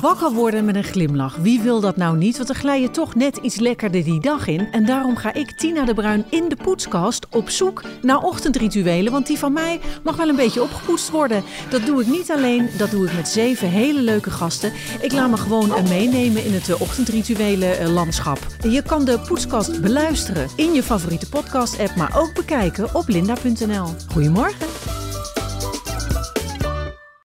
Wakker worden met een glimlach. Wie wil dat nou niet? Want dan glij je toch net iets lekkerder die dag in. En daarom ga ik, Tina de Bruin, in de poetskast op zoek naar ochtendrituelen. Want die van mij mag wel een beetje opgepoetst worden. Dat doe ik niet alleen, dat doe ik met zeven hele leuke gasten. Ik laat me gewoon eh, meenemen in het eh, ochtendrituelen eh, landschap. Je kan de poetskast beluisteren in je favoriete podcast-app, maar ook bekijken op linda.nl. Goedemorgen.